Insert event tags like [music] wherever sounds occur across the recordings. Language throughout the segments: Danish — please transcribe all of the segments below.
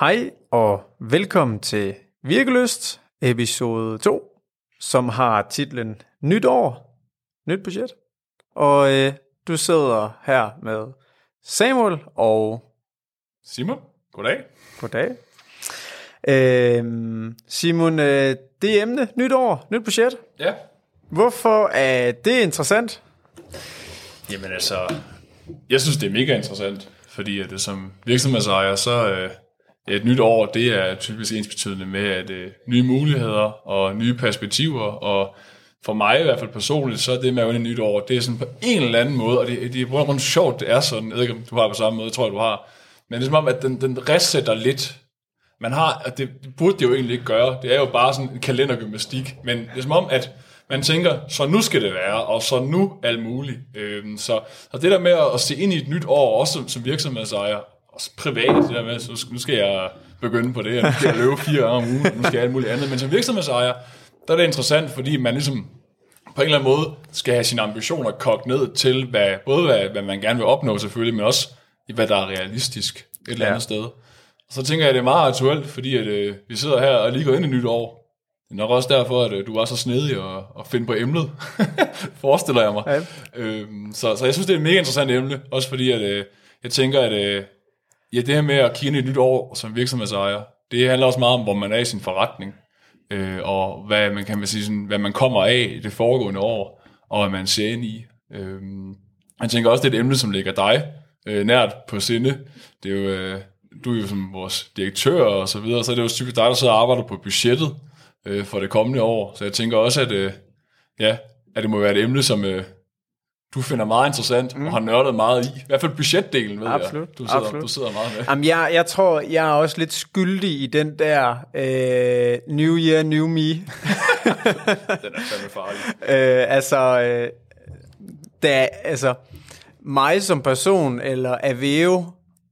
Hej og velkommen til Virkeløst, episode 2, som har titlen Nyt år, nyt budget. Og øh, du sidder her med Samuel og Simon, goddag. goddag. Øh, Simon, øh, det emne, nyt år, nyt budget. Ja. Hvorfor er det interessant? Jamen altså, jeg synes, det er mega interessant, fordi at det som virksomhedsejer, så øh, et nyt år, det er typisk ensbetydende med at øh, nye muligheder og nye perspektiver, og for mig i hvert fald personligt, så er det med at vinde et nyt år, det er sådan på en eller anden måde, og det, det er rundt sjovt, det er sådan, jeg ved ikke, om du har på samme måde, jeg tror jeg, du har, men det er som om, at den, den resetter lidt. Man har, at det, det burde det jo egentlig ikke gøre, det er jo bare sådan en kalendergymnastik, men det er som om, at man tænker, så nu skal det være, og så nu alt muligt. Øhm, så, så det der med at, at se ind i et nyt år, også som, som virksomhedsejer, også privat, det der med, så nu skal jeg begynde på det, og nu skal jeg løbe fire gange om ugen, nu skal jeg alt muligt andet, men som virksomhedsejer, der er det interessant, fordi man ligesom på en eller anden måde skal have sine ambitioner kogt ned til, hvad, både hvad, hvad man gerne vil opnå selvfølgelig, men også hvad der er realistisk et eller andet sted. Og så tænker jeg, at det er meget aktuelt, fordi at, øh, vi sidder her og lige går ind i nyt år. Det er nok også derfor, at øh, du var så snedig at, at finde på emnet, [laughs] forestiller jeg mig. Ja. Øhm, så, så jeg synes, det er et mega interessant emne, også fordi at, øh, jeg tænker, at øh, ja, det her med at kigge ind i et nyt år som virksomhedsejer, det handler også meget om, hvor man er i sin forretning, øh, og hvad man kan man sige, sådan, hvad man kommer af i det foregående år, og hvad man ser ind i. Øh, jeg tænker også, det er et emne, som ligger dig øh, nært på sinde. Det er jo, øh, du er jo som vores direktør og så videre, så er det jo typisk dig, der sidder og arbejder på budgettet øh, for det kommende år. Så jeg tænker også, at, øh, ja, at det må være et emne, som øh, du finder meget interessant mm. og har nørdet meget i. I hvert fald budgetdelen, ved Absolut, jeg. Du sidder, absolut. du sidder meget med. Jamen, jeg, jeg tror, jeg er også lidt skyldig i den der øh, New Year, New Me. [laughs] Den er fandme farlig. [laughs] øh, altså, øh, da, altså, mig som person, eller Aveo,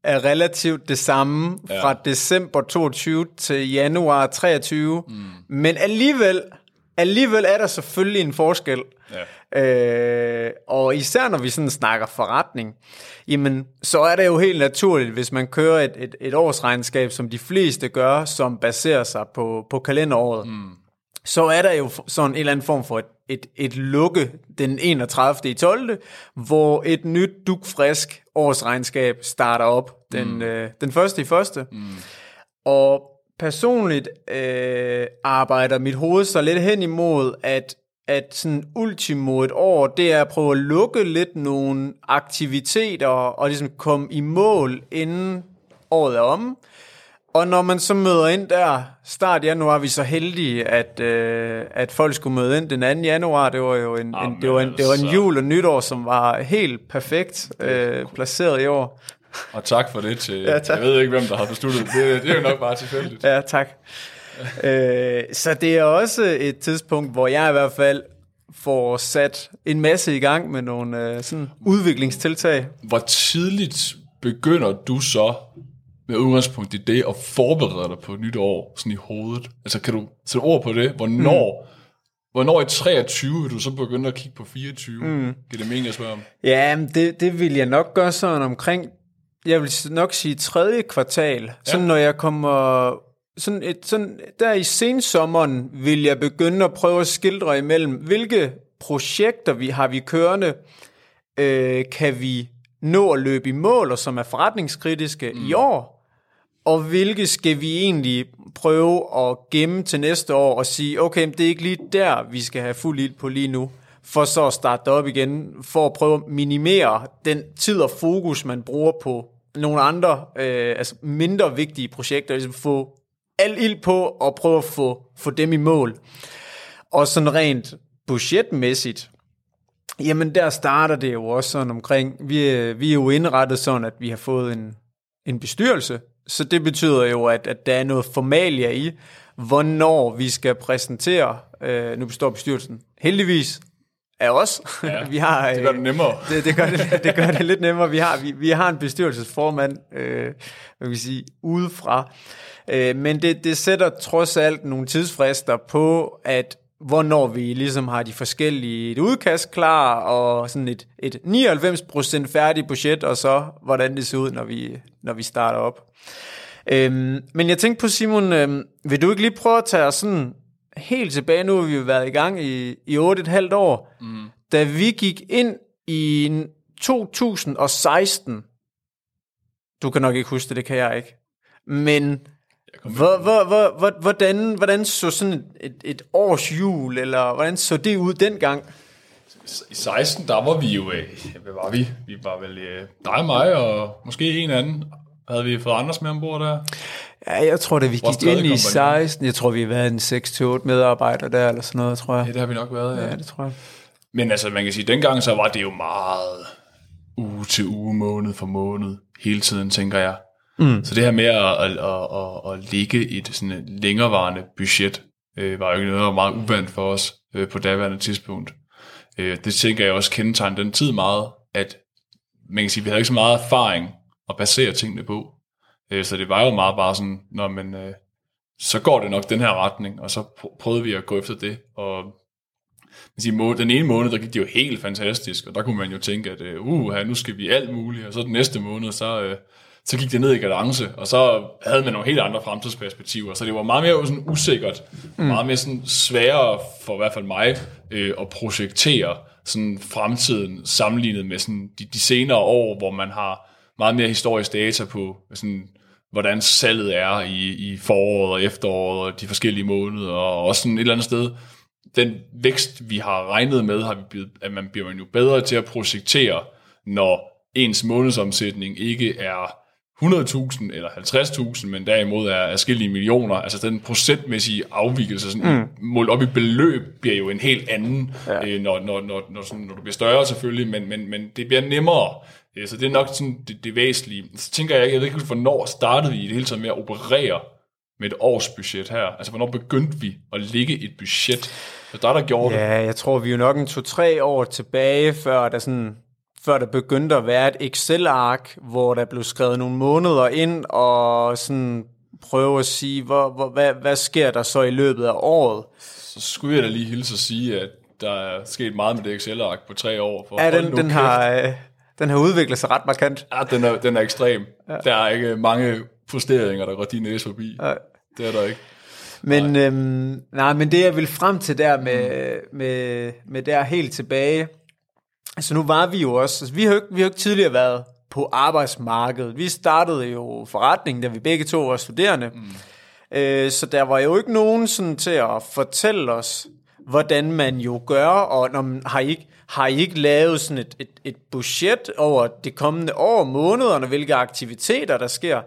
er relativt det samme ja. Fra december 22 til januar 23. Mm. Men alligevel, alligevel er der selvfølgelig en forskel. Ja. Øh, og især når vi sådan snakker forretning, jamen, så er det jo helt naturligt, hvis man kører et, et, et årsregnskab, som de fleste gør, som baserer sig på, på kalenderåret, mm. så er der jo sådan en eller anden form for et, et, et lukke den 31. i 12., hvor et nyt dugfrisk årsregnskab starter op den, mm. øh, den første i første. Mm. Og personligt øh, arbejder mit hoved så lidt hen imod, at at sådan ultimo et år, det er at prøve at lukke lidt nogle aktiviteter og ligesom komme i mål inden året er om. Og når man så møder ind der, start januar, er vi så heldige, at, øh, at folk skulle møde ind den 2. januar. Det var jo en, en, Jamen det var en, det var en altså. jul og nytår, som var helt perfekt øh, placeret i år. Og tak for det til, Ja, tak. jeg ved ikke, hvem der har besluttet det. Det, det er jo nok bare tilfældigt. Ja, tak. øh, så det er også et tidspunkt, hvor jeg i hvert fald får sat en masse i gang med nogle øh, sådan udviklingstiltag. Hvor tidligt begynder du så med udgangspunkt i det at forberede dig på et nyt år sådan i hovedet? Altså kan du sætte ord på det? Hvornår, mm. hvornår i 23 vil du så begynde at kigge på 24? Mm. Giver det mening at spørge om? Ja, det, det vil jeg nok gøre sådan omkring, jeg vil nok sige tredje kvartal. Sådan når jeg kommer, sådan, et, sådan der i sensommeren vil jeg begynde at prøve at skildre imellem, hvilke projekter vi har vi kørende, øh, kan vi nå at løbe i mål, og som er forretningskritiske mm. i år, og hvilke skal vi egentlig prøve at gemme til næste år og sige, okay, men det er ikke lige der, vi skal have fuld ild på lige nu, for så at starte op igen, for at prøve at minimere den tid og fokus, man bruger på nogle andre, øh, altså mindre vigtige projekter, ligesom få al ild på og prøve at få, få dem i mål. Og sådan rent budgetmæssigt, Jamen, der starter det jo også sådan omkring, vi er, vi er jo indrettet sådan, at vi har fået en, en bestyrelse, så det betyder jo, at, at der er noget formalia i, hvornår vi skal præsentere, øh, nu består bestyrelsen heldigvis af os. Ja, [laughs] vi har, Det gør det nemmere. [laughs] det, det, gør det, det gør det lidt nemmere. Vi har, vi, vi har en bestyrelsesformand, øh, hvad kan vi sige, udefra. Øh, men det, det sætter trods alt nogle tidsfrister på, at hvornår vi ligesom har de forskellige et udkast klar, og sådan et, et 99% færdigt budget, og så hvordan det ser ud, når vi, når vi starter op. Øhm, men jeg tænkte på, Simon, øhm, vil du ikke lige prøve at tage os sådan helt tilbage, nu har vi jo været i gang i, i 8,5 år, mm. da vi gik ind i 2016, du kan nok ikke huske det, det kan jeg ikke, men hvor, hvor, hvor, hvordan, hvordan så sådan et, et års jul, eller hvordan så det ud dengang? I 16, der var vi jo, øh, hvad var vi? Vi var vel øh, dig og mig, og måske en anden. Havde vi fået Anders med ombord der? Ja, jeg tror, da vi gik ind i 16, jeg tror, vi har været en 6-8 medarbejdere der, eller sådan noget, tror jeg. Ja, det har vi nok været, ja. Ja, det tror jeg. Men altså, man kan sige, dengang så var det jo meget uge til uge, måned for måned, hele tiden, tænker jeg. Mm. Så det her med at, at, at, at, at ligge et sådan længerevarende budget, øh, var jo ikke noget, der var meget uvandt for os øh, på daværende tidspunkt. Øh, det tænker jeg også kendetegner den tid meget, at man kan sige, at vi havde ikke så meget erfaring at basere tingene på. Øh, så det var jo meget bare sådan, når man, øh, så går det nok den her retning, og så prøvede vi at gå efter det. Og man siger, den ene måned, der gik det jo helt fantastisk, og der kunne man jo tænke, at uh, nu skal vi alt muligt, og så den næste måned, så, øh, så gik det ned i kadence, og så havde man nogle helt andre fremtidsperspektiver, så det var meget mere sådan usikkert, mm. meget mere sådan sværere for i hvert fald mig øh, at projektere sådan fremtiden sammenlignet med sådan de, de senere år, hvor man har meget mere historisk data på, sådan, hvordan salget er i, i foråret og efteråret og de forskellige måneder, og også sådan et eller andet sted, den vækst, vi har regnet med, har vi blevet, at man bliver man jo bedre til at projektere, når ens månedsomsætning ikke er 100.000 eller 50.000, men derimod er afskillige millioner. Altså den procentmæssige afvikelse, sådan, mm. målt op i beløb, bliver jo en helt anden, ja. øh, når, når, når, når, sådan, når du bliver større selvfølgelig, men, men, men det bliver nemmere. Ja, så det er nok sådan det, det væsentlige. Så tænker jeg, jeg ved ikke, hvornår startede vi i det hele taget med at operere med et års budget her? Altså, hvornår begyndte vi at ligge et budget? Så der, der gjorde ja, det. jeg tror, vi er jo nok en to-tre år tilbage, før der sådan før der begyndte at være et Excel-ark, hvor der blev skrevet nogle måneder ind, og sådan prøve at sige, hvor, hvor, hvad, hvad sker der så i løbet af året? Så skulle jeg da lige hilse at sige, at der er sket meget med det Excel-ark på tre år. For ja, den, den, har, øh, den har udviklet sig ret markant. Ja, den er, den er ekstrem. Ja. Der er ikke mange posteringer, der går din næse forbi. Ja. Det er der ikke. Men, nej. Øhm, nej, men det jeg vil frem til der med, mm. med, med der helt tilbage, Altså nu var vi jo også, altså vi har jo ikke, vi har jo ikke tidligere været på arbejdsmarkedet. Vi startede jo forretningen, da vi begge to var studerende. Mm. Øh, så der var jo ikke nogen sådan til at fortælle os, hvordan man jo gør, og når man, har, I ikke, har I ikke lavet sådan et, et, et budget over det kommende år, månederne, hvilke aktiviteter der sker?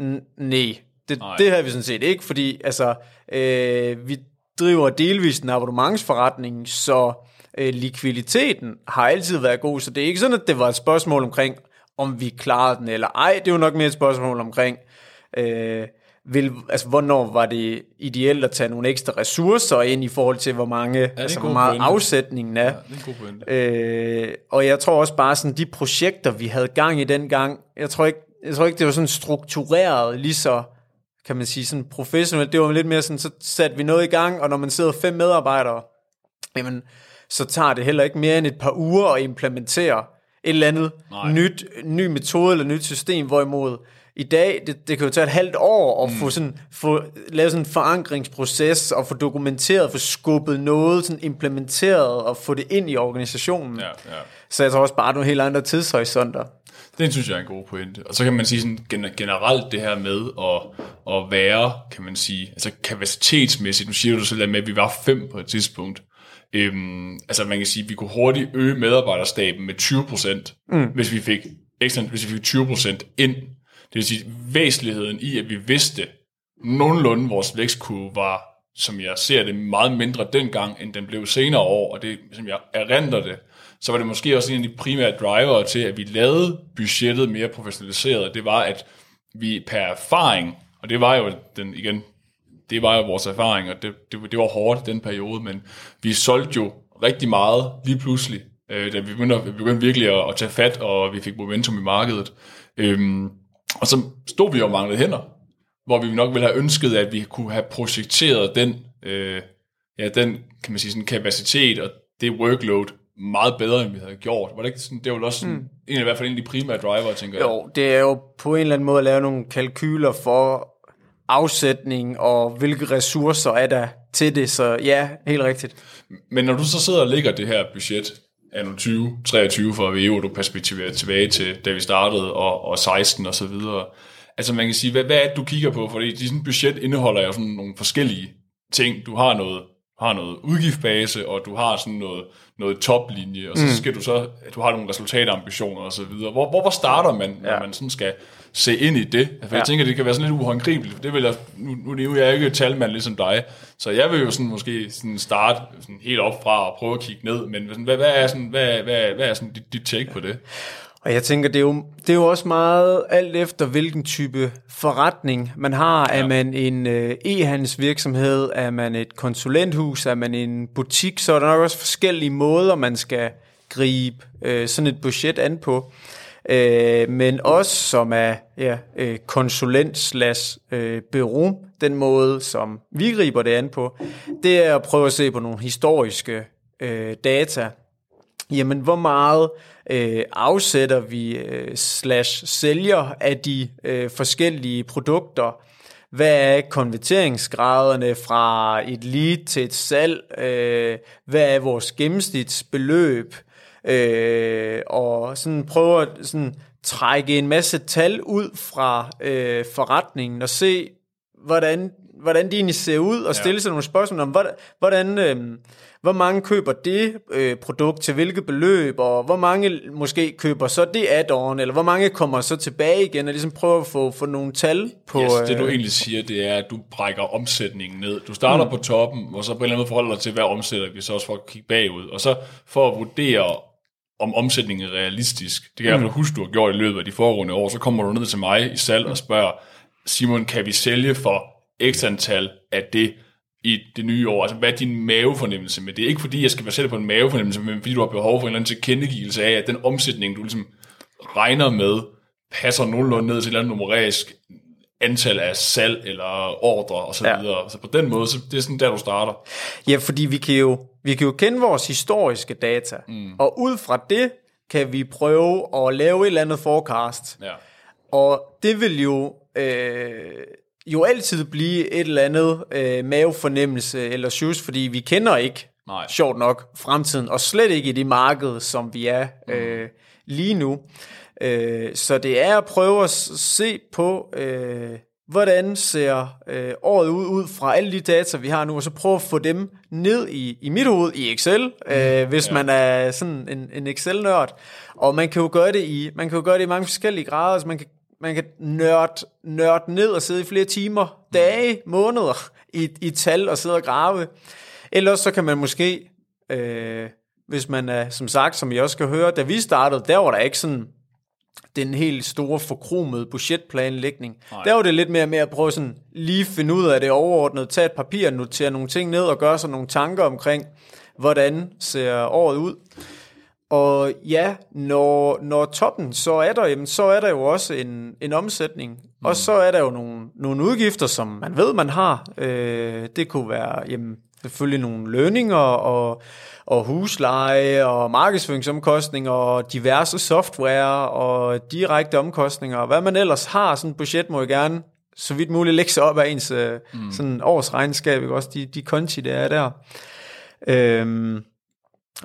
N- nej, det, det har vi sådan set ikke, fordi altså, øh, vi driver delvist en abonnementsforretning, så øh, likviditeten har altid været god, så det er ikke sådan, at det var et spørgsmål omkring, om vi klarede den eller ej. Det er jo nok mere et spørgsmål omkring, øh, vil, altså, hvornår var det ideelt at tage nogle ekstra ressourcer ind i forhold til, hvor mange, ja, altså, hvor meget pointe. afsætningen er. Ja, det er øh, og jeg tror også bare sådan, de projekter, vi havde gang i den gang, jeg tror ikke, jeg tror ikke det var sådan struktureret lige så, kan man sige, sådan professionelt. Det var lidt mere sådan, så satte vi noget i gang, og når man sidder fem medarbejdere, jamen, så tager det heller ikke mere end et par uger at implementere et eller andet nyt, ny metode eller nyt system, hvorimod i dag, det, det kan jo tage et halvt år at mm. få, sådan, få lavet sådan en forankringsproces og få dokumenteret, få skubbet noget, sådan implementeret og få det ind i organisationen. Ja, ja. Så jeg tror også bare nogle helt andre tidshorisonter. Det synes jeg er en god pointe. Og så kan man sige sådan generelt det her med at, at være, kan man sige, altså kapacitetsmæssigt, nu siger du selv med, at vi var fem på et tidspunkt. Øhm, altså man kan sige, at vi kunne hurtigt øge medarbejderstaben med 20%, mm. hvis vi fik ekstra, hvis vi fik 20% ind. Det vil sige, væsentligheden i, at vi vidste nogenlunde vores vækstkurve var, som jeg ser det, meget mindre dengang, end den blev senere år, og det, som jeg erindrer det, så var det måske også en af de primære driver til, at vi lavede budgettet mere professionaliseret. Det var, at vi per erfaring, og det var jo den, igen, det var jo vores erfaring, og det, det, det var hårdt den periode, men vi solgte jo rigtig meget lige pludselig, øh, da vi begyndte, vi begyndte virkelig at, at tage fat, og vi fik momentum i markedet. Øhm, og så stod vi jo og manglede hænder, hvor vi nok ville have ønsket, at vi kunne have projekteret den, øh, ja, den kan man sige, sådan kapacitet og det workload meget bedre, end vi havde gjort. Var det ikke sådan, det var vel også sådan, mm. en af i hvert fald en af de primære driver, tænker jeg. Jo, det er jo på en eller anden måde at lave nogle kalkyler for afsætning og hvilke ressourcer er der til det, så ja, helt rigtigt. Men når du så sidder og lægger det her budget, af 2023 for VEO, du perspektiverer tilbage til, da vi startede, og, og 16 og så videre. Altså man kan sige, hvad, hvad er det, du kigger på? Fordi dit budget indeholder jo sådan nogle forskellige ting. Du har noget, har noget udgiftbase, og du har sådan noget, noget toplinje, og så mm. skal du så, du har nogle resultatambitioner og så videre. Hvor, hvor, hvor starter man, når ja. man sådan skal se ind i det? For ja. jeg tænker, det kan være sådan lidt uhåndgribeligt. Det vil jeg, nu, nu er jeg ikke talmand ligesom dig, så jeg vil jo sådan måske sådan starte sådan helt op fra og prøve at kigge ned, men sådan, hvad, hvad er sådan, hvad, hvad, hvad er sådan dit, dit take på det? Og jeg tænker, det er, jo, det er jo også meget alt efter, hvilken type forretning man har. Ja. Er man en øh, e-handelsvirksomhed? Er man et konsulenthus? Er man en butik? Så er der nok også forskellige måder, man skal gribe øh, sådan et budget an på. Øh, men også som er ja, øh, konsulent slash øh, bureau, den måde, som vi griber det an på, det er at prøve at se på nogle historiske øh, data. Jamen, hvor meget øh, afsætter vi øh, slash sælger af de øh, forskellige produkter? Hvad er konverteringsgraderne fra et lead til et salg? Øh, hvad er vores gennemsnitsbeløb? øh, og sådan prøver at sådan trække en masse tal ud fra øh, forretningen og se, hvordan, hvordan de egentlig ser ud, og stille ja. sig nogle spørgsmål om, hvordan, hvordan øh, hvor mange køber det øh, produkt til hvilket beløb, og hvor mange måske køber så det add-on, eller hvor mange kommer så tilbage igen, og ligesom prøver at få, få nogle tal på... Yes, det du øh, egentlig siger, det er, at du brækker omsætningen ned. Du starter mm. på toppen, og så på en eller anden måde forholder dig til, hvad omsætter vi så også for at kigge bagud, og så for at vurdere, om omsætningen er realistisk. Det kan jeg mm. huske, du har gjort i løbet af de foregående år. Så kommer du ned til mig i salg og spørger, Simon, kan vi sælge for x antal af det i det nye år? Altså, hvad er din mavefornemmelse med det? Ikke fordi, jeg skal basere på en mavefornemmelse, men fordi du har behov for en eller anden tilkendegivelse af, at den omsætning, du ligesom regner med, passer nogenlunde ned til et eller andet numerisk antal af salg eller ordre og så ja. videre. Så på den måde, så det er sådan der, du starter. Ja, fordi vi kan jo, vi kan jo kende vores historiske data, mm. og ud fra det kan vi prøve at lave et eller andet forecast. Ja. Og det vil jo øh, jo altid blive et eller andet øh, mavefornemmelse eller shoes, fordi vi kender ikke, Nej. sjovt nok, fremtiden, og slet ikke i det marked, som vi er mm. øh, lige nu. Øh, så det er at prøve at se på, øh, hvordan ser øh, året ud, ud fra alle de data, vi har nu, og så prøve at få dem ned i, i mit hoved i Excel, øh, mm, hvis ja. man er sådan en, en Excel-nørd. Og man kan jo gøre det i, man kan jo gøre det i mange forskellige grader, så man kan man kan nørde, nørde ned og sidde i flere timer, dage, måneder i, i tal og sidde og grave. Ellers så kan man måske, øh, hvis man er, som sagt, som I også skal høre, da vi startede, der var der ikke sådan den helt store forkromede budgetplanlægning. Nej. Der var det lidt mere med at prøve sådan lige finde ud af det overordnet, tage et papir, notere nogle ting ned og gøre sig nogle tanker omkring, hvordan ser året ud. Og ja, når, når toppen så er der, jamen, så er der jo også en, en omsætning. Mm. Og så er der jo nogle, nogle udgifter, som man ved, man har. Øh, det kunne være jamen, selvfølgelig nogle lønninger og, og husleje og markedsføringsomkostninger og diverse software og direkte omkostninger og hvad man ellers har. Sådan et budget må jo gerne så vidt muligt lægge sig op af ens øh, mm. sådan årsregnskab, ikke? også de, de konti, der er der. Øhm,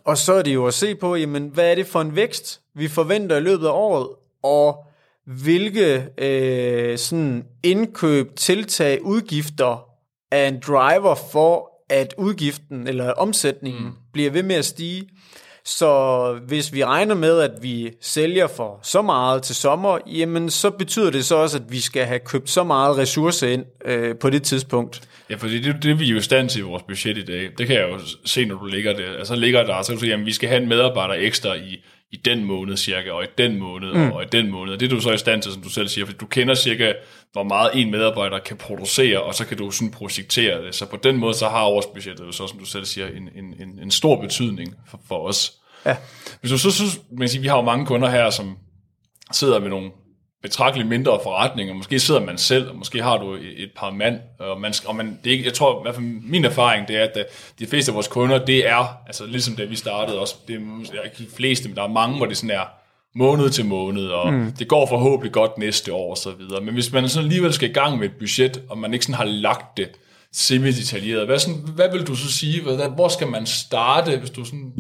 og så er det jo at se på, jamen, hvad er det for en vækst, vi forventer i løbet af året, og hvilke øh, sådan indkøb, tiltag, udgifter er en driver for, at udgiften eller omsætningen mm. bliver ved med at stige. Så hvis vi regner med, at vi sælger for så meget til sommer, jamen så betyder det så også, at vi skal have købt så meget ressourcer ind øh, på det tidspunkt. Ja, for det er det, vi er jo i stand til i vores budget i dag. Det kan jeg jo se, når du ligger der. Altså ligger der, så kan du sige, jamen vi skal have en medarbejder ekstra i, i den måned cirka, og i den måned, mm. og i den måned. Det er du så i stand til, som du selv siger, for du kender cirka, hvor meget en medarbejder kan producere, og så kan du sådan projektere det. Så på den måde, så har årsbudgettet jo så, som du selv siger, en, en, en, en stor betydning for, for os. Ja. Hvis du så synes, man siger, vi har jo mange kunder her, som sidder med nogle betragteligt mindre forretninger. Måske sidder man selv, og måske har du et, et par mand, og, man, og man, det er ikke, jeg tror, i hvert fald min erfaring, det er, at de fleste af vores kunder, det er, altså ligesom da vi startede også, det er ikke de fleste, men der er mange, hvor det sådan er måned til måned, og mm. det går forhåbentlig godt næste år og så videre. Men hvis man sådan alligevel skal i gang med et budget, og man ikke sådan har lagt det semi-detaljeret, hvad, sådan, hvad vil du så sige? Hvor skal man starte, hvis du sådan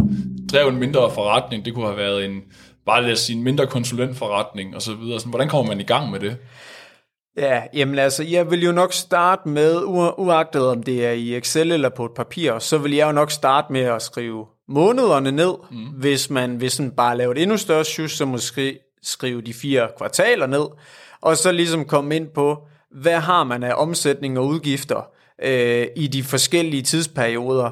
drev en mindre forretning? Det kunne have været en, bare lad os sige, en mindre konsulentforretning og så videre. Sådan, hvordan kommer man i gang med det? Ja, jamen altså, jeg vil jo nok starte med, uagtet om det er i Excel eller på et papir, så vil jeg jo nok starte med at skrive månederne ned. Mm. Hvis man vil sådan bare lave et endnu større sjus, så måske skrive de fire kvartaler ned, og så ligesom komme ind på, hvad har man af omsætning og udgifter øh, i de forskellige tidsperioder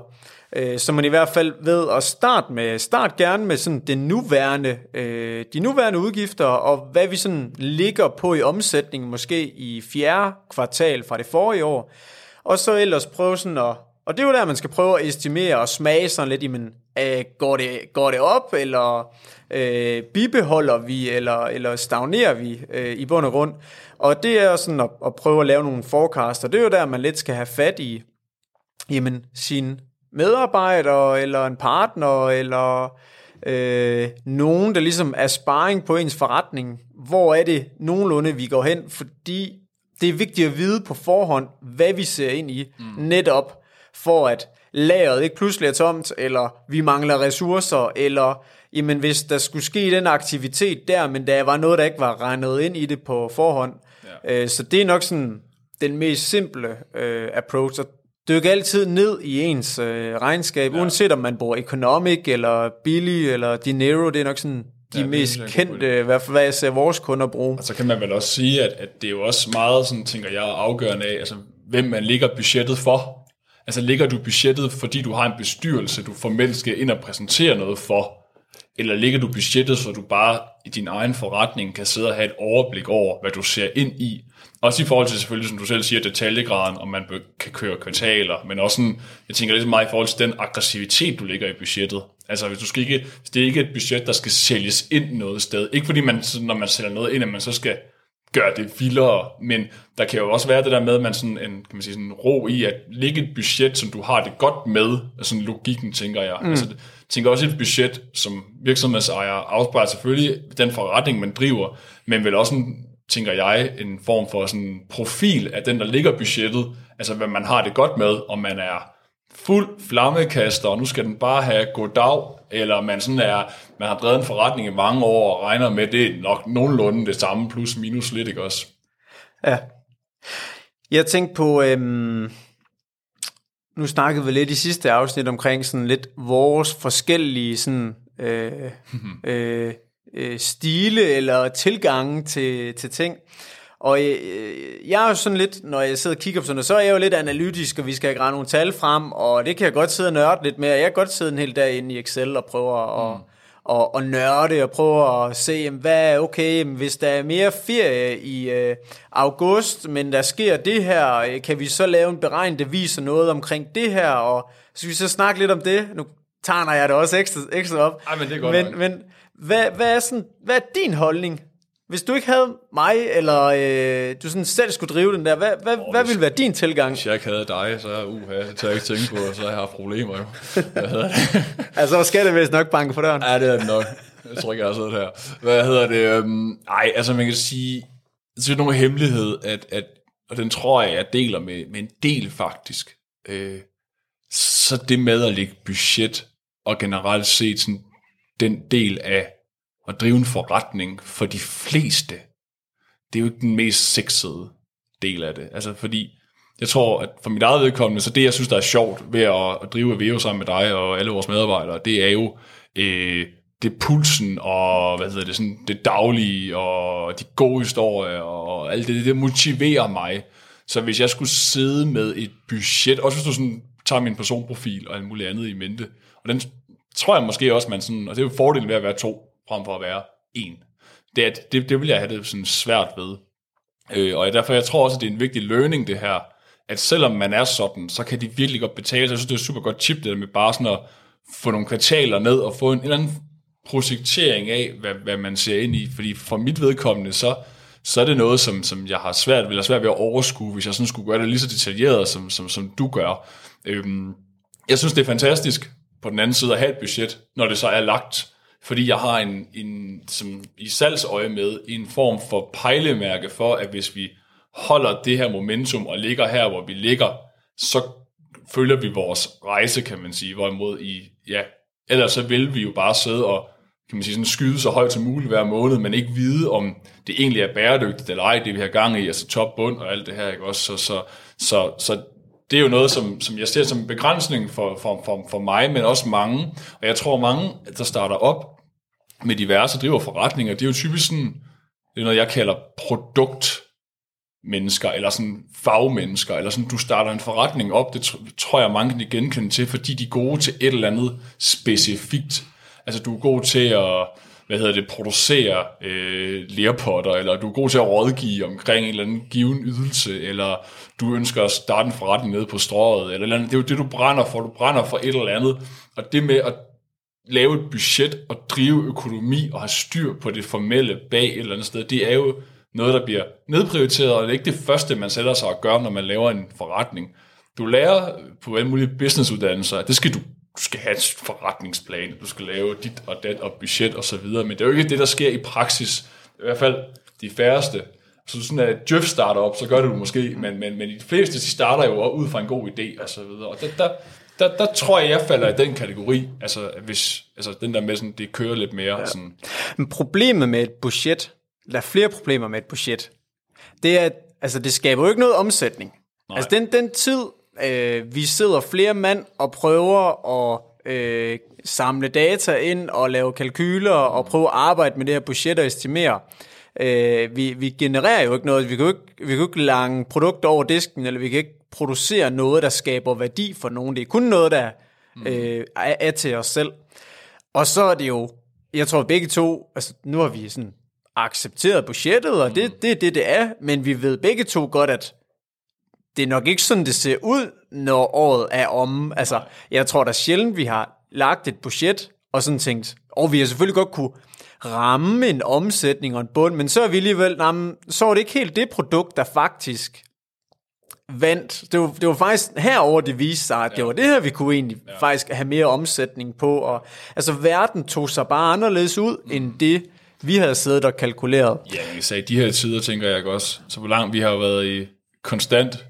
øh, så man i hvert fald ved at starte med, start gerne med sådan det nuværende, øh, de nuværende udgifter, og hvad vi sådan ligger på i omsætningen, måske i fjerde kvartal fra det forrige år, og så ellers prøve sådan at, og det er jo der, man skal prøve at estimere og smage sådan lidt, men øh, går, det, går det op, eller øh, bibeholder vi, eller, eller stagnerer vi øh, i bund og grund. Og det er sådan at, at prøve at lave nogle forecaster. det er jo der, man lidt skal have fat i jamen, sin medarbejder, eller en partner, eller øh, nogen, der ligesom er sparring på ens forretning. Hvor er det nogenlunde, vi går hen? Fordi det er vigtigt at vide på forhånd, hvad vi ser ind i, mm. netop for at lageret ikke pludselig er tomt, eller vi mangler ressourcer, eller jamen hvis der skulle ske den aktivitet der, men der var noget, der ikke var regnet ind i det på forhånd. Ja. Øh, så det er nok sådan den mest simple øh, approach, og dykke altid ned i ens øh, regnskab, ja. uanset om man bruger Economic, eller Billy, eller Dinero, det er nok sådan de ja, mest kendte, i hvert fald hvad jeg ser vores kunder bruge. Og så kan man vel også sige, at, at det er jo også meget, sådan, tænker jeg, afgørende af, altså, hvem man ligger budgettet for. Altså ligger du budgettet, fordi du har en bestyrelse, du formelt skal ind og præsentere noget for, eller ligger du budgettet, så du bare i din egen forretning kan sidde og have et overblik over, hvad du ser ind i, også i forhold til selvfølgelig, som du selv siger, detaljegraden, om man kan køre kvartaler, men også sådan, jeg tænker lidt meget i forhold til den aggressivitet, du ligger i budgettet. Altså hvis, du skal ikke, hvis det er ikke et budget, der skal sælges ind noget sted. Ikke fordi man, når man sælger noget ind, at man så skal gøre det vildere, men der kan jo også være det der med, at man sådan en, kan man sige, sådan ro i at ligge et budget, som du har det godt med, sådan logikken, tænker jeg. Mm. Altså, tænker også et budget, som virksomhedsejer afspejler selvfølgelig den forretning, man driver, men vel også en tænker jeg, en form for sådan profil af den, der ligger budgettet, altså hvad man har det godt med, om man er fuld flammekaster, og nu skal den bare have god dag, eller man sådan er, man har drevet en forretning i mange år, og regner med, det er nok nogenlunde det samme, plus minus lidt, ikke også? Ja. Jeg tænkte på, øhm, nu snakkede vi lidt i sidste afsnit omkring sådan lidt vores forskellige sådan, [laughs] øh, øh, øh, stile eller tilgange til, til ting. Og øh, jeg er jo sådan lidt, når jeg sidder og kigger på sådan noget, så er jeg jo lidt analytisk, og vi skal have nogle tal frem, og det kan jeg godt sidde og nørde lidt med. Jeg kan godt sidde en hel dag inde i Excel og prøve at, mm. Og, og nørde og prøve at se, hvad er okay, hvis der er mere ferie i øh, august, men der sker det her, øh, kan vi så lave en beregning, der viser noget omkring det her, og så skal vi så snakke lidt om det. Nu tager jeg det også ekstra, ekstra op. Ej, men det er godt men, men hvad, hvad, er sådan, hvad er din holdning? Hvis du ikke havde mig, eller øh, du sådan selv skulle drive den der, hvad, hvad, oh, hvad ville være din tilgang? Hvis jeg ikke havde dig, så uha, det tager jeg ikke tænke på, så har jeg haft problemer jo. Hvad hedder det? [laughs] altså, skal det vist nok banke for døren? Ja, det er det nok. Jeg tror ikke, jeg har siddet her. Hvad hedder det? Um, ej, altså man kan sige, det er nogen hemmelighed, at, at, og den tror jeg, jeg deler med, med en del faktisk. Øh, så det med at lægge budget, og generelt set sådan den del af at drive en forretning for de fleste, det er jo ikke den mest sexede del af det. Altså fordi, jeg tror, at for mit eget vedkommende, så det, jeg synes, der er sjovt ved at, at drive Veo sammen med dig og alle vores medarbejdere, det er jo øh, det pulsen og hvad hedder det, sådan, det daglige og de gode historier og alt det, det motiverer mig. Så hvis jeg skulle sidde med et budget, også hvis du sådan tager min personprofil og alt muligt andet i mente, og den tror jeg måske også, man sådan, og det er jo fordelen ved at være to, frem for at være en. Det, at, det, det vil jeg have det sådan svært ved. Øh, og derfor jeg tror også, at det er en vigtig learning det her, at selvom man er sådan, så kan de virkelig godt betale sig. Jeg synes, det er super godt tip, det der med bare sådan at få nogle kvartaler ned og få en, en eller anden projektering af, hvad, hvad man ser ind i. Fordi for mit vedkommende, så, så er det noget, som, som jeg har svært, vil svært ved at overskue, hvis jeg sådan skulle gøre det lige så detaljeret, som, som, som du gør. Øhm, jeg synes, det er fantastisk på den anden side at have et budget, når det så er lagt, fordi jeg har en, en som i salgsøje med en form for pejlemærke for, at hvis vi holder det her momentum og ligger her, hvor vi ligger, så følger vi vores rejse, kan man sige. Hvorimod i, ja, ellers så vil vi jo bare sidde og kan man sige, sådan skyde så højt som muligt hver måned, men ikke vide, om det egentlig er bæredygtigt eller ej, det vi har gang i, altså top, bund og alt det her, ikke også? Så, så, så, så det er jo noget, som, som jeg ser som en begrænsning for, for, for, for mig, men også mange. Og jeg tror, mange, der starter op med diverse driver forretninger, det er jo typisk sådan, det er noget, jeg kalder produkt mennesker, eller sådan fagmennesker, eller sådan, du starter en forretning op, det tror jeg, mange kan genkende til, fordi de er gode til et eller andet specifikt. Altså, du er god til at, hvad hedder det, producere øh, lærpotter, eller du er god til at rådgive omkring en eller anden given ydelse, eller du ønsker at starte en forretning nede på strået, eller, eller andet. Det er jo det, du brænder for. Du brænder for et eller andet. Og det med at lave et budget og drive økonomi og have styr på det formelle bag et eller andet sted, det er jo noget, der bliver nedprioriteret, og det er ikke det første, man sætter sig og gør, når man laver en forretning. Du lærer på alle mulige businessuddannelser, at det skal du, du skal have et forretningsplan, du skal lave dit og dat og budget og så videre, men det er jo ikke det, der sker i praksis. I hvert fald de færreste. Så sådan at Jeff starter op, så gør det du måske, men, men, men de fleste de starter jo ud fra en god idé og så videre. Og der, der, der, der tror jeg, jeg falder i den kategori, altså hvis altså den der med sådan, det kører lidt mere. Ja. Sådan. Men problemet med et budget, der er flere problemer med et budget. Det er, altså det skaber jo ikke noget omsætning. Nej. Altså den, den tid, øh, vi sidder flere mand og prøver at øh, samle data ind og lave kalkyler og prøve at arbejde med det her budget og estimere. Øh, vi, vi genererer jo ikke noget. Vi kan jo ikke, vi kan jo ikke lange produkter over disken, eller vi kan ikke producere noget, der skaber værdi for nogen. Det er kun noget, der mm. øh, er, er til os selv. Og så er det jo, jeg tror begge to, altså nu har vi sådan accepteret budgettet, og det, det er det, det er, men vi ved begge to godt, at det er nok ikke sådan, det ser ud, når året er om. Altså, jeg tror da sjældent, vi har lagt et budget, og sådan tænkt, og vi har selvfølgelig godt kunne ramme en omsætning og en bund, men så er vi alligevel, nah, så er det ikke helt det produkt, der faktisk vandt. Det var, det var faktisk herover det viste sig, at ja. det var det her, vi kunne egentlig ja. faktisk have mere omsætning på. Og, altså, verden tog sig bare anderledes ud, mm. end det, vi havde siddet og kalkuleret. Ja, jeg sagde, de her tider, tænker jeg også. Så hvor langt vi har været i konstant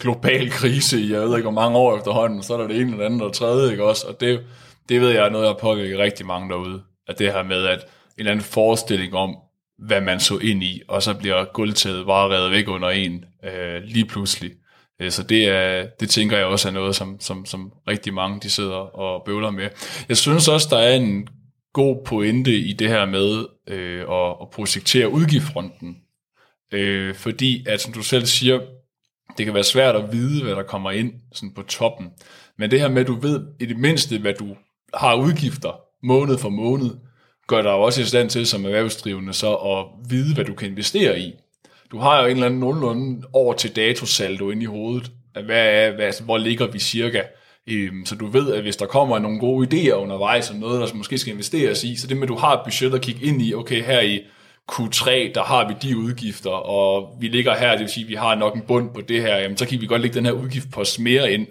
global krise i, jeg ved ikke, hvor mange år efterhånden, så er der det ene eller andet og tredje, ikke også? Og det, det ved jeg er noget, der påvirker rigtig mange derude. At det her med, at en eller anden forestilling om, hvad man så ind i, og så bliver guldtaget bare reddet væk under en øh, lige pludselig. Øh, så det, er, det tænker jeg også er noget, som, som, som rigtig mange de sidder og bøvler med. Jeg synes også, der er en god pointe i det her med øh, at, at projektere udgiftfronten. Øh, fordi, at som du selv siger, det kan være svært at vide, hvad der kommer ind sådan på toppen. Men det her med, at du ved i det mindste, hvad du har udgifter måned for måned, gør dig også i stand til som erhvervsdrivende så at vide, hvad du kan investere i. Du har jo en eller anden nogenlunde over til datosaldo inde i hovedet. Hvad er, hvad, altså, hvor ligger vi cirka? Øhm, så du ved, at hvis der kommer nogle gode idéer undervejs, og noget, der måske skal investeres i, så det med, at du har et budget at kigge ind i, okay, her i Q3, der har vi de udgifter, og vi ligger her, det vil sige, at vi har nok en bund på det her, jamen, så kan vi godt lægge den her udgift på mere ind.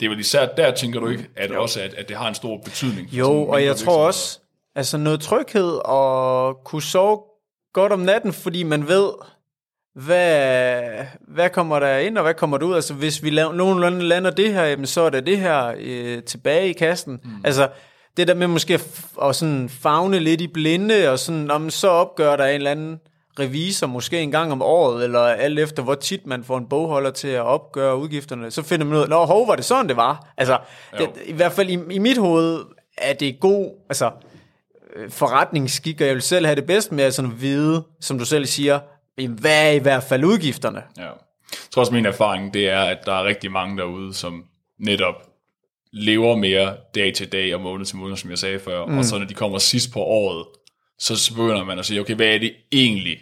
Det er vel især der, tænker du ikke, at, også, at, at det har en stor betydning? Jo, og jeg tror også, altså noget tryghed og kunne sove godt om natten, fordi man ved, hvad, hvad kommer der ind, og hvad kommer der ud? Altså, hvis vi laver, nogenlunde lander det her, jamen, så er der det her øh, tilbage i kassen. Mm. Altså, det der med måske at, at sådan fagne lidt i blinde, og sådan, om så opgør der en eller anden revisor måske en gang om året, eller alt efter hvor tit man får en bogholder til at opgøre udgifterne, så finder man ud af, nå, hov, var det sådan, det var? Altså, det, i hvert fald i, i mit hoved er det god, altså, øh, forretningsskik, og jeg vil selv have det bedst med at sådan vide, som du selv siger, hvad er i hvert fald udgifterne? Ja. Jeg tror også, min erfaring, det er, at der er rigtig mange derude, som netop lever mere dag til dag og måned til måned, som jeg sagde før, mm. og så når de kommer sidst på året, så begynder man at sige, okay, hvad er det egentlig,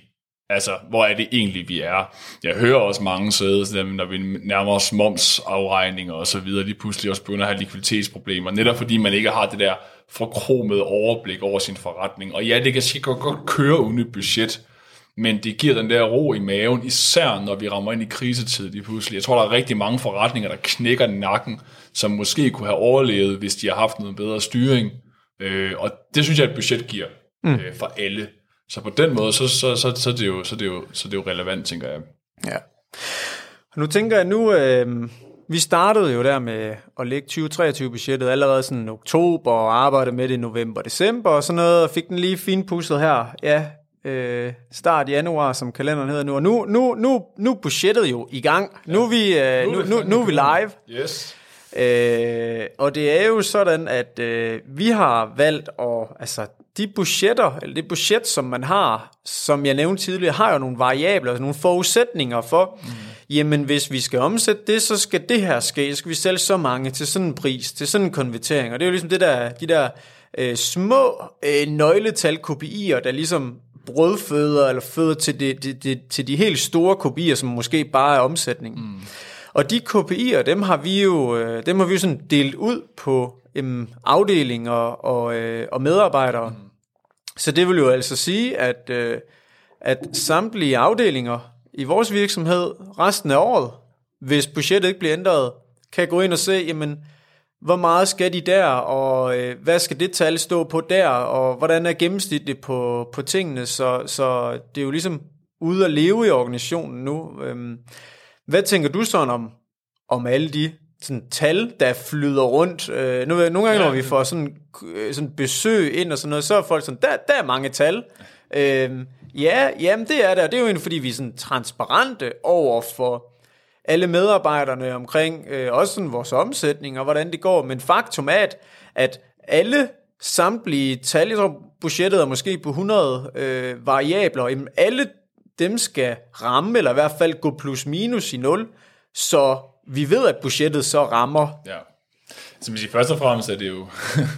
Altså, hvor er det egentlig, vi er? Jeg hører også mange sidde, når vi nærmer os momsafregninger og så videre, lige pludselig også begynder at have likviditetsproblemer, netop fordi man ikke har det der forkromede overblik over sin forretning. Og ja, det kan sikkert godt køre uden et budget, men det giver den der ro i maven, især når vi rammer ind i krisetid lige pludselig. Jeg tror, der er rigtig mange forretninger, der knækker nakken, som måske kunne have overlevet, hvis de har haft noget bedre styring. Øh, og det synes jeg, at budget giver mm. øh, for alle. Så på den måde, så, så, så, så, det er jo, så, det er jo, så det er jo relevant, tænker jeg. Ja. Nu tænker jeg nu, øh, vi startede jo der med at lægge 2023-budgettet allerede sådan oktober, og arbejde med det i november december og sådan noget, og fik den lige finpudset her, ja, øh, start januar, som kalenderen hedder nu. Og nu, nu, nu, nu er budgettet jo i gang. Ja. Nu, er vi, øh, nu, nu, nu er vi live. Yes. Øh, og det er jo sådan, at øh, vi har valgt at, altså de budgetter, eller det budget, som man har, som jeg nævnte tidligere, har jo nogle variabler, altså nogle forudsætninger for, mm. jamen hvis vi skal omsætte det, så skal det her ske, så skal vi sælge så mange til sådan en pris, til sådan en konvertering, og det er jo ligesom det der, de der øh, små øh, nøgletal kopier, der ligesom brødføder, eller føder til, det, det, det, til de helt store kopier, som måske bare er omsætning. Mm. Og de KPI'er, dem har vi jo, øh, dem har vi jo sådan delt ud på øhm, afdelinger og, øh, og medarbejdere. Mm. Så det vil jo altså sige, at, øh, at samtlige afdelinger i vores virksomhed resten af året, hvis budgettet ikke bliver ændret, kan gå ind og se, jamen, hvor meget skal de der, og øh, hvad skal det tal stå på der, og hvordan er gennemsnittet på, på tingene, så, så det er jo ligesom ude at leve i organisationen nu. Øhm, hvad tænker du sådan om, om alle de sådan tal, der flyder rundt. Øh, nu, nogle gange, ja. når vi får sådan, øh, sådan besøg ind og sådan noget, så er folk sådan, der, der er mange tal. Øh, ja, jamen det er der. Det er jo egentlig, fordi vi er sådan transparente over for alle medarbejderne omkring øh, også sådan vores omsætning og hvordan det går. Men faktum er, at, at alle samtlige tal, jeg tror budgettet er måske på 100 øh, variabler, jamen alle dem skal ramme, eller i hvert fald gå plus minus i 0, så vi ved, at budgettet så rammer. Ja. Så man siger, først og fremmest er det jo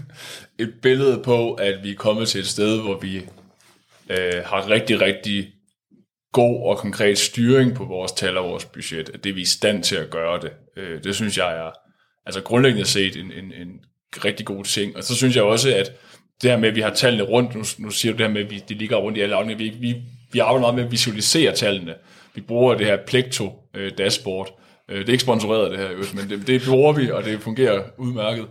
[laughs] et billede på, at vi er kommet til et sted, hvor vi øh, har rigtig, rigtig god og konkret styring på vores tal og vores budget, at det er vi i stand til at gøre det. Øh, det synes jeg er altså grundlæggende set en, en, en rigtig god ting. Og så synes jeg også, at det her med, at vi har tallene rundt, nu, nu siger du det her med, at vi, de ligger rundt i alle afdelinger, vi, vi, vi arbejder meget med at visualisere tallene. Vi bruger det her Plekto øh, dashboard, Øh, det er ikke sponsoreret det her, men det, det bruger vi, og det fungerer udmærket.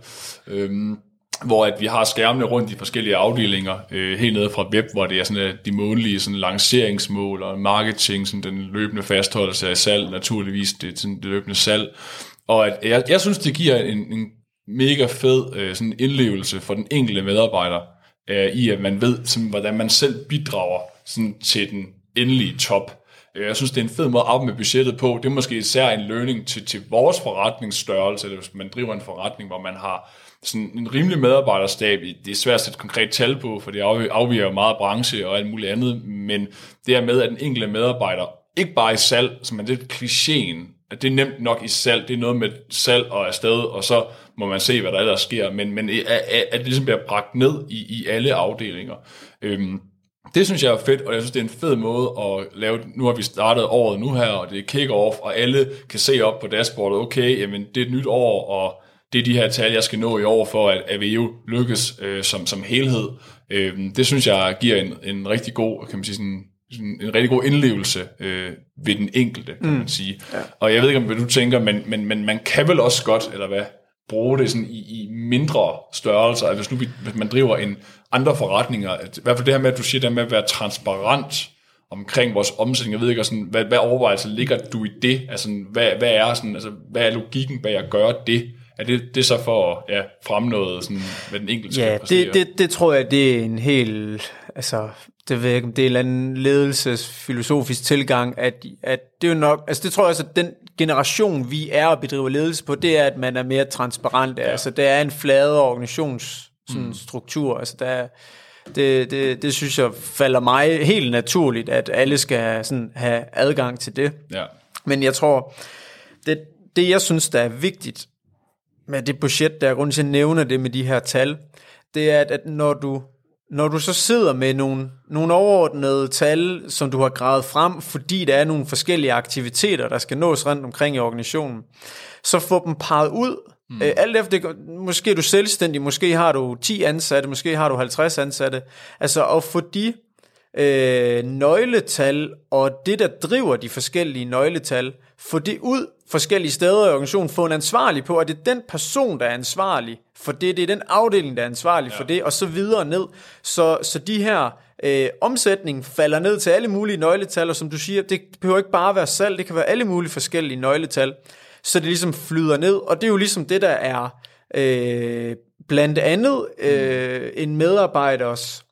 Øhm, hvor at vi har skærmene rundt i forskellige afdelinger, øh, helt nede fra web, hvor det er sådan, at de månedlige sådan, lanceringsmål og marketing, sådan, den løbende fastholdelse af salg, naturligvis det, sådan, det løbende salg. Og at jeg, jeg synes, det giver en, en mega fed øh, sådan indlevelse for den enkelte medarbejder, øh, i at man ved, sådan, hvordan man selv bidrager sådan, til den endelige top. Øh, jeg synes, det er en fed måde at med budgettet på. Det er måske især en learning til, til vores forretningsstørrelse, eller hvis man driver en forretning, hvor man har sådan en rimelig medarbejderstab. Det er svært at sætte konkret tal på, for det afviger jo meget branche og alt muligt andet, men det er med, at den enkelte medarbejder, ikke bare i salg, som er lidt klichéen, at det er nemt nok i salg, det er noget med salg og afsted, og så må man se, hvad der ellers sker, men, men at, at det ligesom bliver bragt ned i, i alle afdelinger. Øhm, det synes jeg er fedt, og jeg synes, det er en fed måde at lave. Nu har vi startet året nu her, og det er kick-off, og alle kan se op på dashboardet, okay, jamen det er et nyt år, og det er de her tal, jeg skal nå i år, for at AVEO lykkes øh, som, som helhed. Øh, det synes jeg giver en, en rigtig god, kan man sige, sådan, sådan en rigtig god indlevelse øh, ved den enkelte, kan mm. man sige. Ja. Og jeg ved ikke, om hvad du tænker, men, men, men man kan vel også godt, eller hvad, bruge det sådan i, i mindre størrelser. Altså hvis nu hvis man driver en andre forretninger, i hvert fald det her med, at du siger det med at være transparent omkring vores omsætning, jeg ved ikke, sådan, hvad, hvad overvejelser ligger du i det? Altså, hvad, hvad er sådan, altså, hvad er logikken bag at gøre det? Er det, det så for at ja, fremme noget, sådan, hvad den enkelte ja, skal det, det, det tror jeg, det er en helt, altså, det ved jeg ikke, det er en eller anden ledelsesfilosofisk tilgang, at, at det er jo nok, altså det tror jeg også, at den generation, vi er og bedriver ledelse på, det er, at man er mere transparent. Ja. Altså, det er en flade organisations sådan, mm. struktur. Altså, der, det, det, det synes jeg falder mig helt naturligt, at alle skal sådan have adgang til det. Ja. Men jeg tror, det, det jeg synes, der er vigtigt med det budget, der er grund til at nævne det med de her tal, det er, at, at når du når du så sidder med nogle, nogle overordnede tal, som du har gravet frem, fordi der er nogle forskellige aktiviteter, der skal nås rundt omkring i organisationen, så få dem parret ud. Mm. Øh, alt efter det, måske er du selvstændig, måske har du 10 ansatte, måske har du 50 ansatte. Altså at få de øh, nøgletal og det, der driver de forskellige nøgletal, få det ud forskellige steder i organisationen, få en ansvarlig på, at det er den person, der er ansvarlig for det, det er den afdeling, der er ansvarlig ja. for det, og så videre ned. Så, så de her øh, omsætning falder ned til alle mulige nøgletal, og som du siger, det behøver ikke bare være salg, det kan være alle mulige forskellige nøgletal, så det ligesom flyder ned, og det er jo ligesom det, der er øh, blandt andet øh, en medarbejders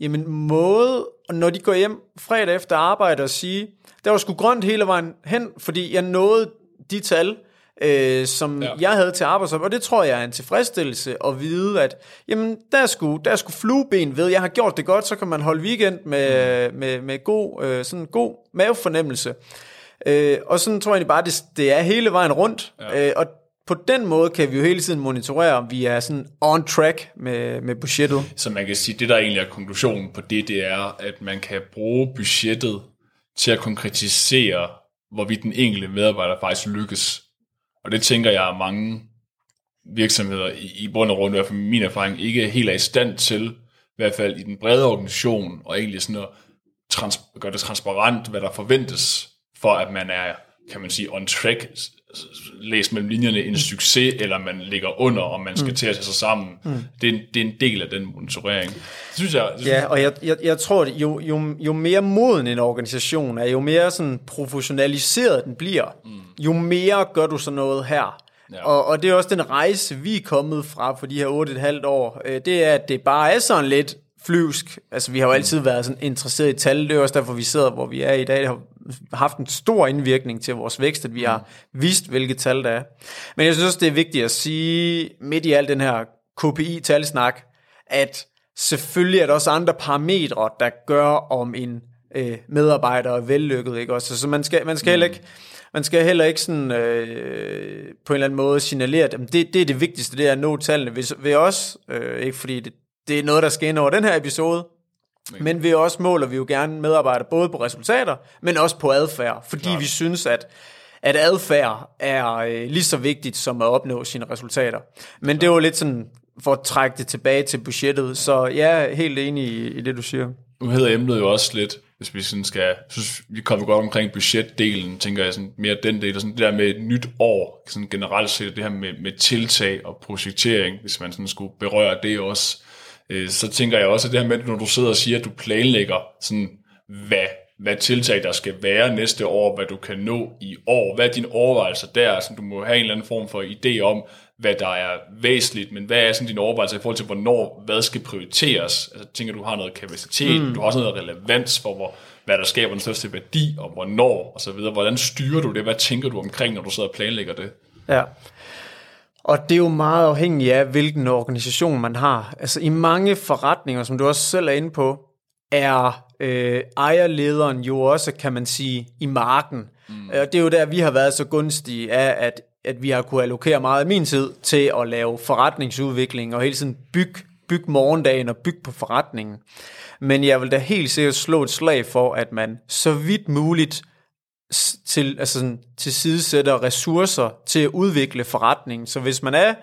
jamen, måde, når de går hjem fredag efter arbejde og sige, der var sgu grønt hele vejen hen, fordi jeg nåede de tal, øh, som ja. jeg havde til arbejdsopgave, og det tror jeg er en tilfredsstillelse at vide, at jamen, der skulle, der skulle flueben ved, jeg har gjort det godt, så kan man holde weekend med, mm. med, med god, øh, sådan god mavefornemmelse. Øh, og sådan tror jeg bare, det, det er hele vejen rundt, ja. øh, og på den måde kan vi jo hele tiden monitorere, om vi er sådan on track med, med budgettet. Så man kan sige, det der egentlig er konklusionen på det, det er, at man kan bruge budgettet til at konkretisere, hvorvidt den enkelte medarbejder faktisk lykkes. Og det tænker jeg, at mange virksomheder i, i bund og grund, i hvert fald min erfaring, ikke helt er i stand til, i hvert fald i den brede organisation, og egentlig sådan at trans- gøre det transparent, hvad der forventes, for at man er, kan man sige, on track, læst mellem linjerne en succes, eller man ligger under, og man skal mm. til at tage sig sammen. Mm. Det, er en, det er en del af den monitorering. Det synes jeg... Det synes ja, og jeg, jeg, jeg tror, at jo, jo, jo mere moden en organisation er, jo mere sådan professionaliseret den bliver, mm. jo mere gør du så noget her. Ja. Og, og det er også den rejse, vi er kommet fra for de her 8,5 år. Øh, det er, at det bare er sådan lidt flyvsk. Altså, vi har jo altid været sådan interesseret i tal. Det er også derfor, vi sidder, hvor vi er i dag. Det har haft en stor indvirkning til vores vækst, at vi har vist, hvilke tal der er. Men jeg synes også, det er vigtigt at sige, midt i al den her KPI-talsnak, at selvfølgelig er der også andre parametre, der gør om en øh, medarbejder er vellykket. Ikke? Også, så man skal, man skal heller ikke man skal heller ikke sådan, øh, på en eller anden måde signalere, at det, det er det vigtigste, det er at nå tallene ved, ved os, øh, ikke fordi det, det er noget, der skal ind over den her episode, men vi også måler vi jo gerne medarbejdere både på resultater, men også på adfærd, fordi Klart. vi synes, at at adfærd er øh, lige så vigtigt som at opnå sine resultater. Men det var lidt sådan, for at trække det tilbage til budgettet, så jeg er helt enig i, i det, du siger. Nu hedder emnet jo også lidt, hvis vi sådan skal, synes, vi kommer godt omkring budgetdelen, tænker jeg sådan mere den del, og sådan det der med et nyt år, sådan generelt set, det her med, med tiltag og projektering, hvis man sådan skulle berøre det også, øh, så tænker jeg også, at det her med, når du sidder og siger, at du planlægger sådan, hvad, hvad tiltag der skal være næste år, hvad du kan nå i år, hvad er dine overvejelser der, så du må have en eller anden form for idé om, hvad der er væsentligt, men hvad er sådan dine overvejelser i forhold til, hvornår hvad skal prioriteres? Altså, tænker du har noget kapacitet, mm. du har også noget relevans for, hvor, hvad der skaber den største værdi, og hvornår, og så videre. Hvordan styrer du det? Hvad tænker du omkring, når du sidder og planlægger det? Ja, og det er jo meget afhængigt af, hvilken organisation man har. Altså i mange forretninger, som du også selv er inde på, er øh, ejerlederen jo også, kan man sige, i marken. Mm. Og det er jo der, vi har været så gunstige af, at, at vi har kunne allokere meget af min tid til at lave forretningsudvikling og hele tiden bygge byg morgendagen og bygge på forretningen. Men jeg vil da helt sikkert slå et slag for, at man så vidt muligt til, altså sådan, tilsidesætter ressourcer til at udvikle forretningen. Så hvis man er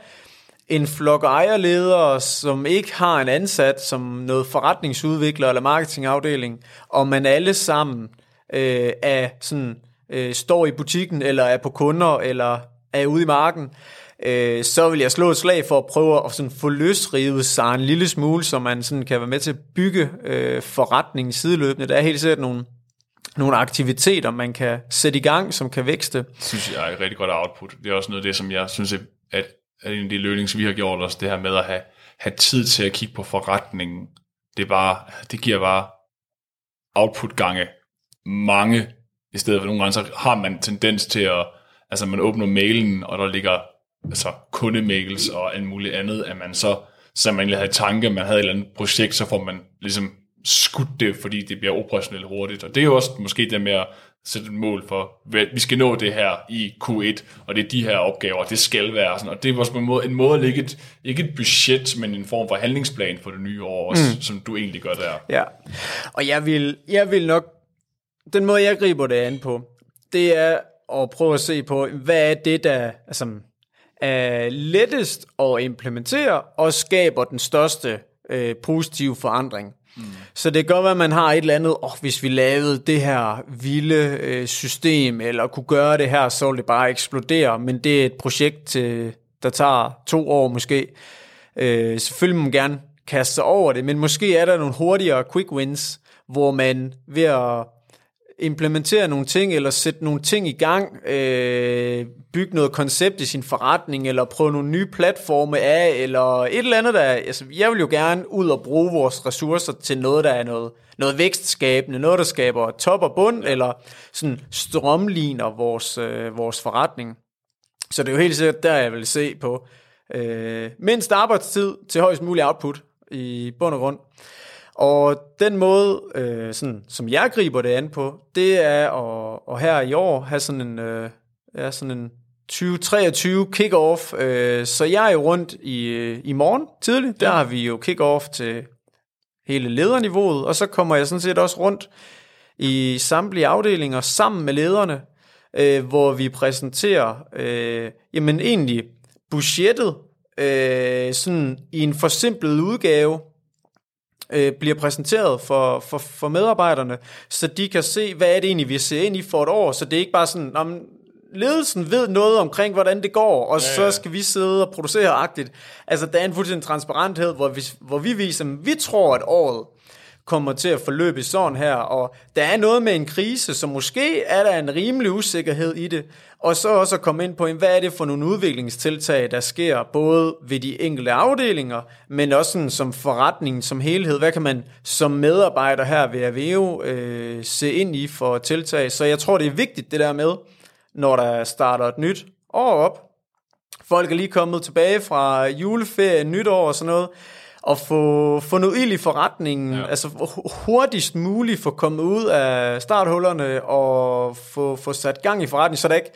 en flok ejerledere, som ikke har en ansat som noget forretningsudvikler eller marketingafdeling, og man alle sammen øh, er sådan, øh, står i butikken, eller er på kunder, eller er ude i marken, øh, så vil jeg slå et slag for at prøve at sådan få løsrivet sig en lille smule, så man sådan kan være med til at bygge øh, forretningen sideløbende. Der er helt sikkert nogle nogle aktiviteter, man kan sætte i gang, som kan vækste. Det synes jeg er et rigtig godt output. Det er også noget af det, som jeg synes, at, at en af de learnings, vi har gjort os, det her med at have, have tid til at kigge på forretningen, det, er bare, det giver bare output gange mange, i stedet for nogle gange, så har man tendens til at, altså man åbner mailen, og der ligger altså kundemails og alt muligt andet, at man så, så man egentlig havde tanke, man havde et eller andet projekt, så får man ligesom skudt det, fordi det bliver operationelt hurtigt. Og det er jo også måske det med at sætte et mål for, vi skal nå det her i Q1, og det er de her opgaver, det skal være sådan. Og det er også på en måde, en måde at lægge et, ikke et budget, men en form for handlingsplan for det nye år også, mm. som du egentlig gør der. Ja, og jeg vil, jeg vil nok, den måde jeg griber det an på, det er at prøve at se på, hvad er det, der altså, er lettest at implementere og skaber den største øh, positive forandring. Mm. Så det kan godt være, at man har et eller andet, oh, hvis vi lavede det her vilde øh, system, eller kunne gøre det her, så ville det bare eksplodere. Men det er et projekt, øh, der tager to år måske. Øh, selvfølgelig må man gerne kaste sig over det, men måske er der nogle hurtigere quick wins, hvor man ved at implementere nogle ting, eller sætte nogle ting i gang, øh, bygge noget koncept i sin forretning, eller prøve nogle nye platforme af, eller et eller andet, der altså, jeg vil jo gerne ud og bruge vores ressourcer til noget, der er noget, noget vækstskabende, noget, der skaber top og bund, eller sådan strømligner vores, øh, vores forretning. Så det er jo helt sikkert der, jeg vil se på øh, mindst arbejdstid til højst mulig output i bund og grund. Og den måde, øh, sådan, som jeg griber det an på, det er at, at her i år have sådan en, øh, ja, sådan en 2023 kick-off. Øh, så jeg er jo rundt i, i morgen tidligt. Der har vi jo kick-off til hele lederniveauet, og så kommer jeg sådan set også rundt i samtlige afdelinger sammen med lederne, øh, hvor vi præsenterer øh, jamen egentlig budgettet øh, sådan i en forsimplet udgave, øh, bliver præsenteret for, for, for medarbejderne, så de kan se, hvad er det egentlig, vi ser ind i for et år, så det er ikke bare sådan, om ledelsen ved noget omkring, hvordan det går, og ja, ja. så skal vi sidde og producere agtigt. Altså, der er en fuldstændig transparenthed, hvor vi, hvor vi viser, at vi tror, at året kommer til at forløbe sådan her, og der er noget med en krise, så måske er der en rimelig usikkerhed i det, og så også at komme ind på, hvad er det for nogle udviklingstiltag, der sker, både ved de enkelte afdelinger, men også sådan som forretning som helhed. Hvad kan man som medarbejder her ved Aveo øh, se ind i for tiltag? Så jeg tror, det er vigtigt det der med, når der starter et nyt år op. Folk er lige kommet tilbage fra juleferie, nytår og sådan noget, og få, få noget ild i forretningen, ja. altså hurtigst muligt få kommet ud af starthullerne og få, få sat gang i forretningen, så det ikke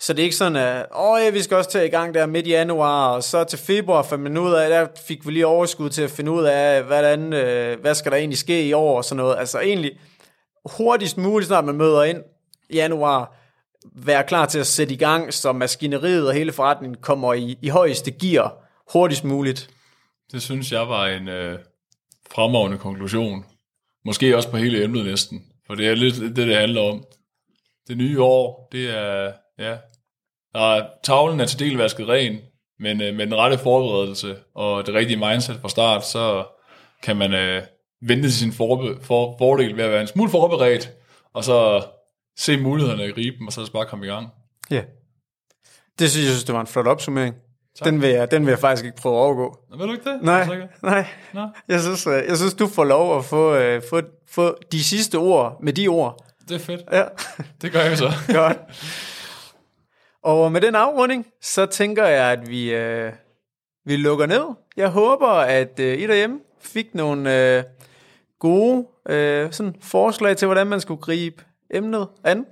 så det er ikke sådan, at åh, ja, vi skal også tage i gang der midt i januar, og så til februar fandt man ud af, der fik vi lige overskud til at finde ud af, hvordan, øh, hvad skal der egentlig ske i år og sådan noget. Altså egentlig hurtigst muligt, snart man møder ind i januar, være klar til at sætte i gang, så maskineriet og hele forretningen kommer i, i højeste gear hurtigst muligt. Det synes jeg var en øh, fremragende konklusion. Måske også på hele emnet næsten. For det er lidt det, det handler om. Det nye år, det er, ja, og tavlen er til del vasket ren, men øh, med den rette forberedelse og det rigtige mindset fra start, så kan man øh, vente til sin forbe- for, fordel ved at være en smule forberedt, og så se mulighederne i griben, og så bare komme i gang. Ja. Det synes jeg, synes, det var en flot opsummering. Den vil, jeg, den vil jeg faktisk ikke prøve at overgå. Nå, vil du ikke det? Nej, nej. Nå. Jeg, synes, øh, jeg synes, du får lov at få, uh, få, få de sidste ord med de ord. Det er fedt. Ja. Det gør jeg så. Godt. [laughs] Og med den afrunding, så tænker jeg, at vi, øh, vi lukker ned. Jeg håber, at øh, I derhjemme fik nogle øh, gode øh, sådan forslag til, hvordan man skulle gribe emnet an.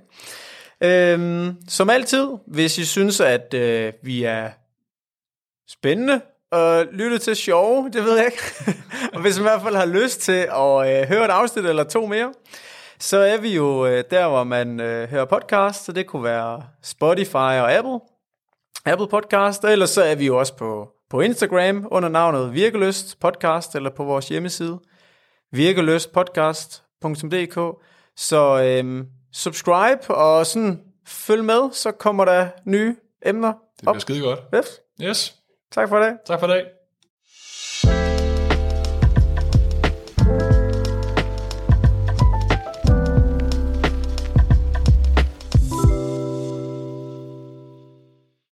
Øhm, som altid, hvis I synes, at øh, vi er spændende og lytte til sjove, det ved jeg ikke. [laughs] og hvis man i hvert fald har lyst til at øh, høre et afsnit eller to mere, så er vi jo øh, der, hvor man øh, hører podcast, så det kunne være Spotify og Apple, Apple Podcast, eller så er vi jo også på, på Instagram under navnet Virkeløst Podcast, eller på vores hjemmeside, virkeløstpodcast.dk. Så øh, subscribe og sådan følg med, så kommer der nye emner Det bliver skide godt. Yes. Yes. Tak for det. Tak for det.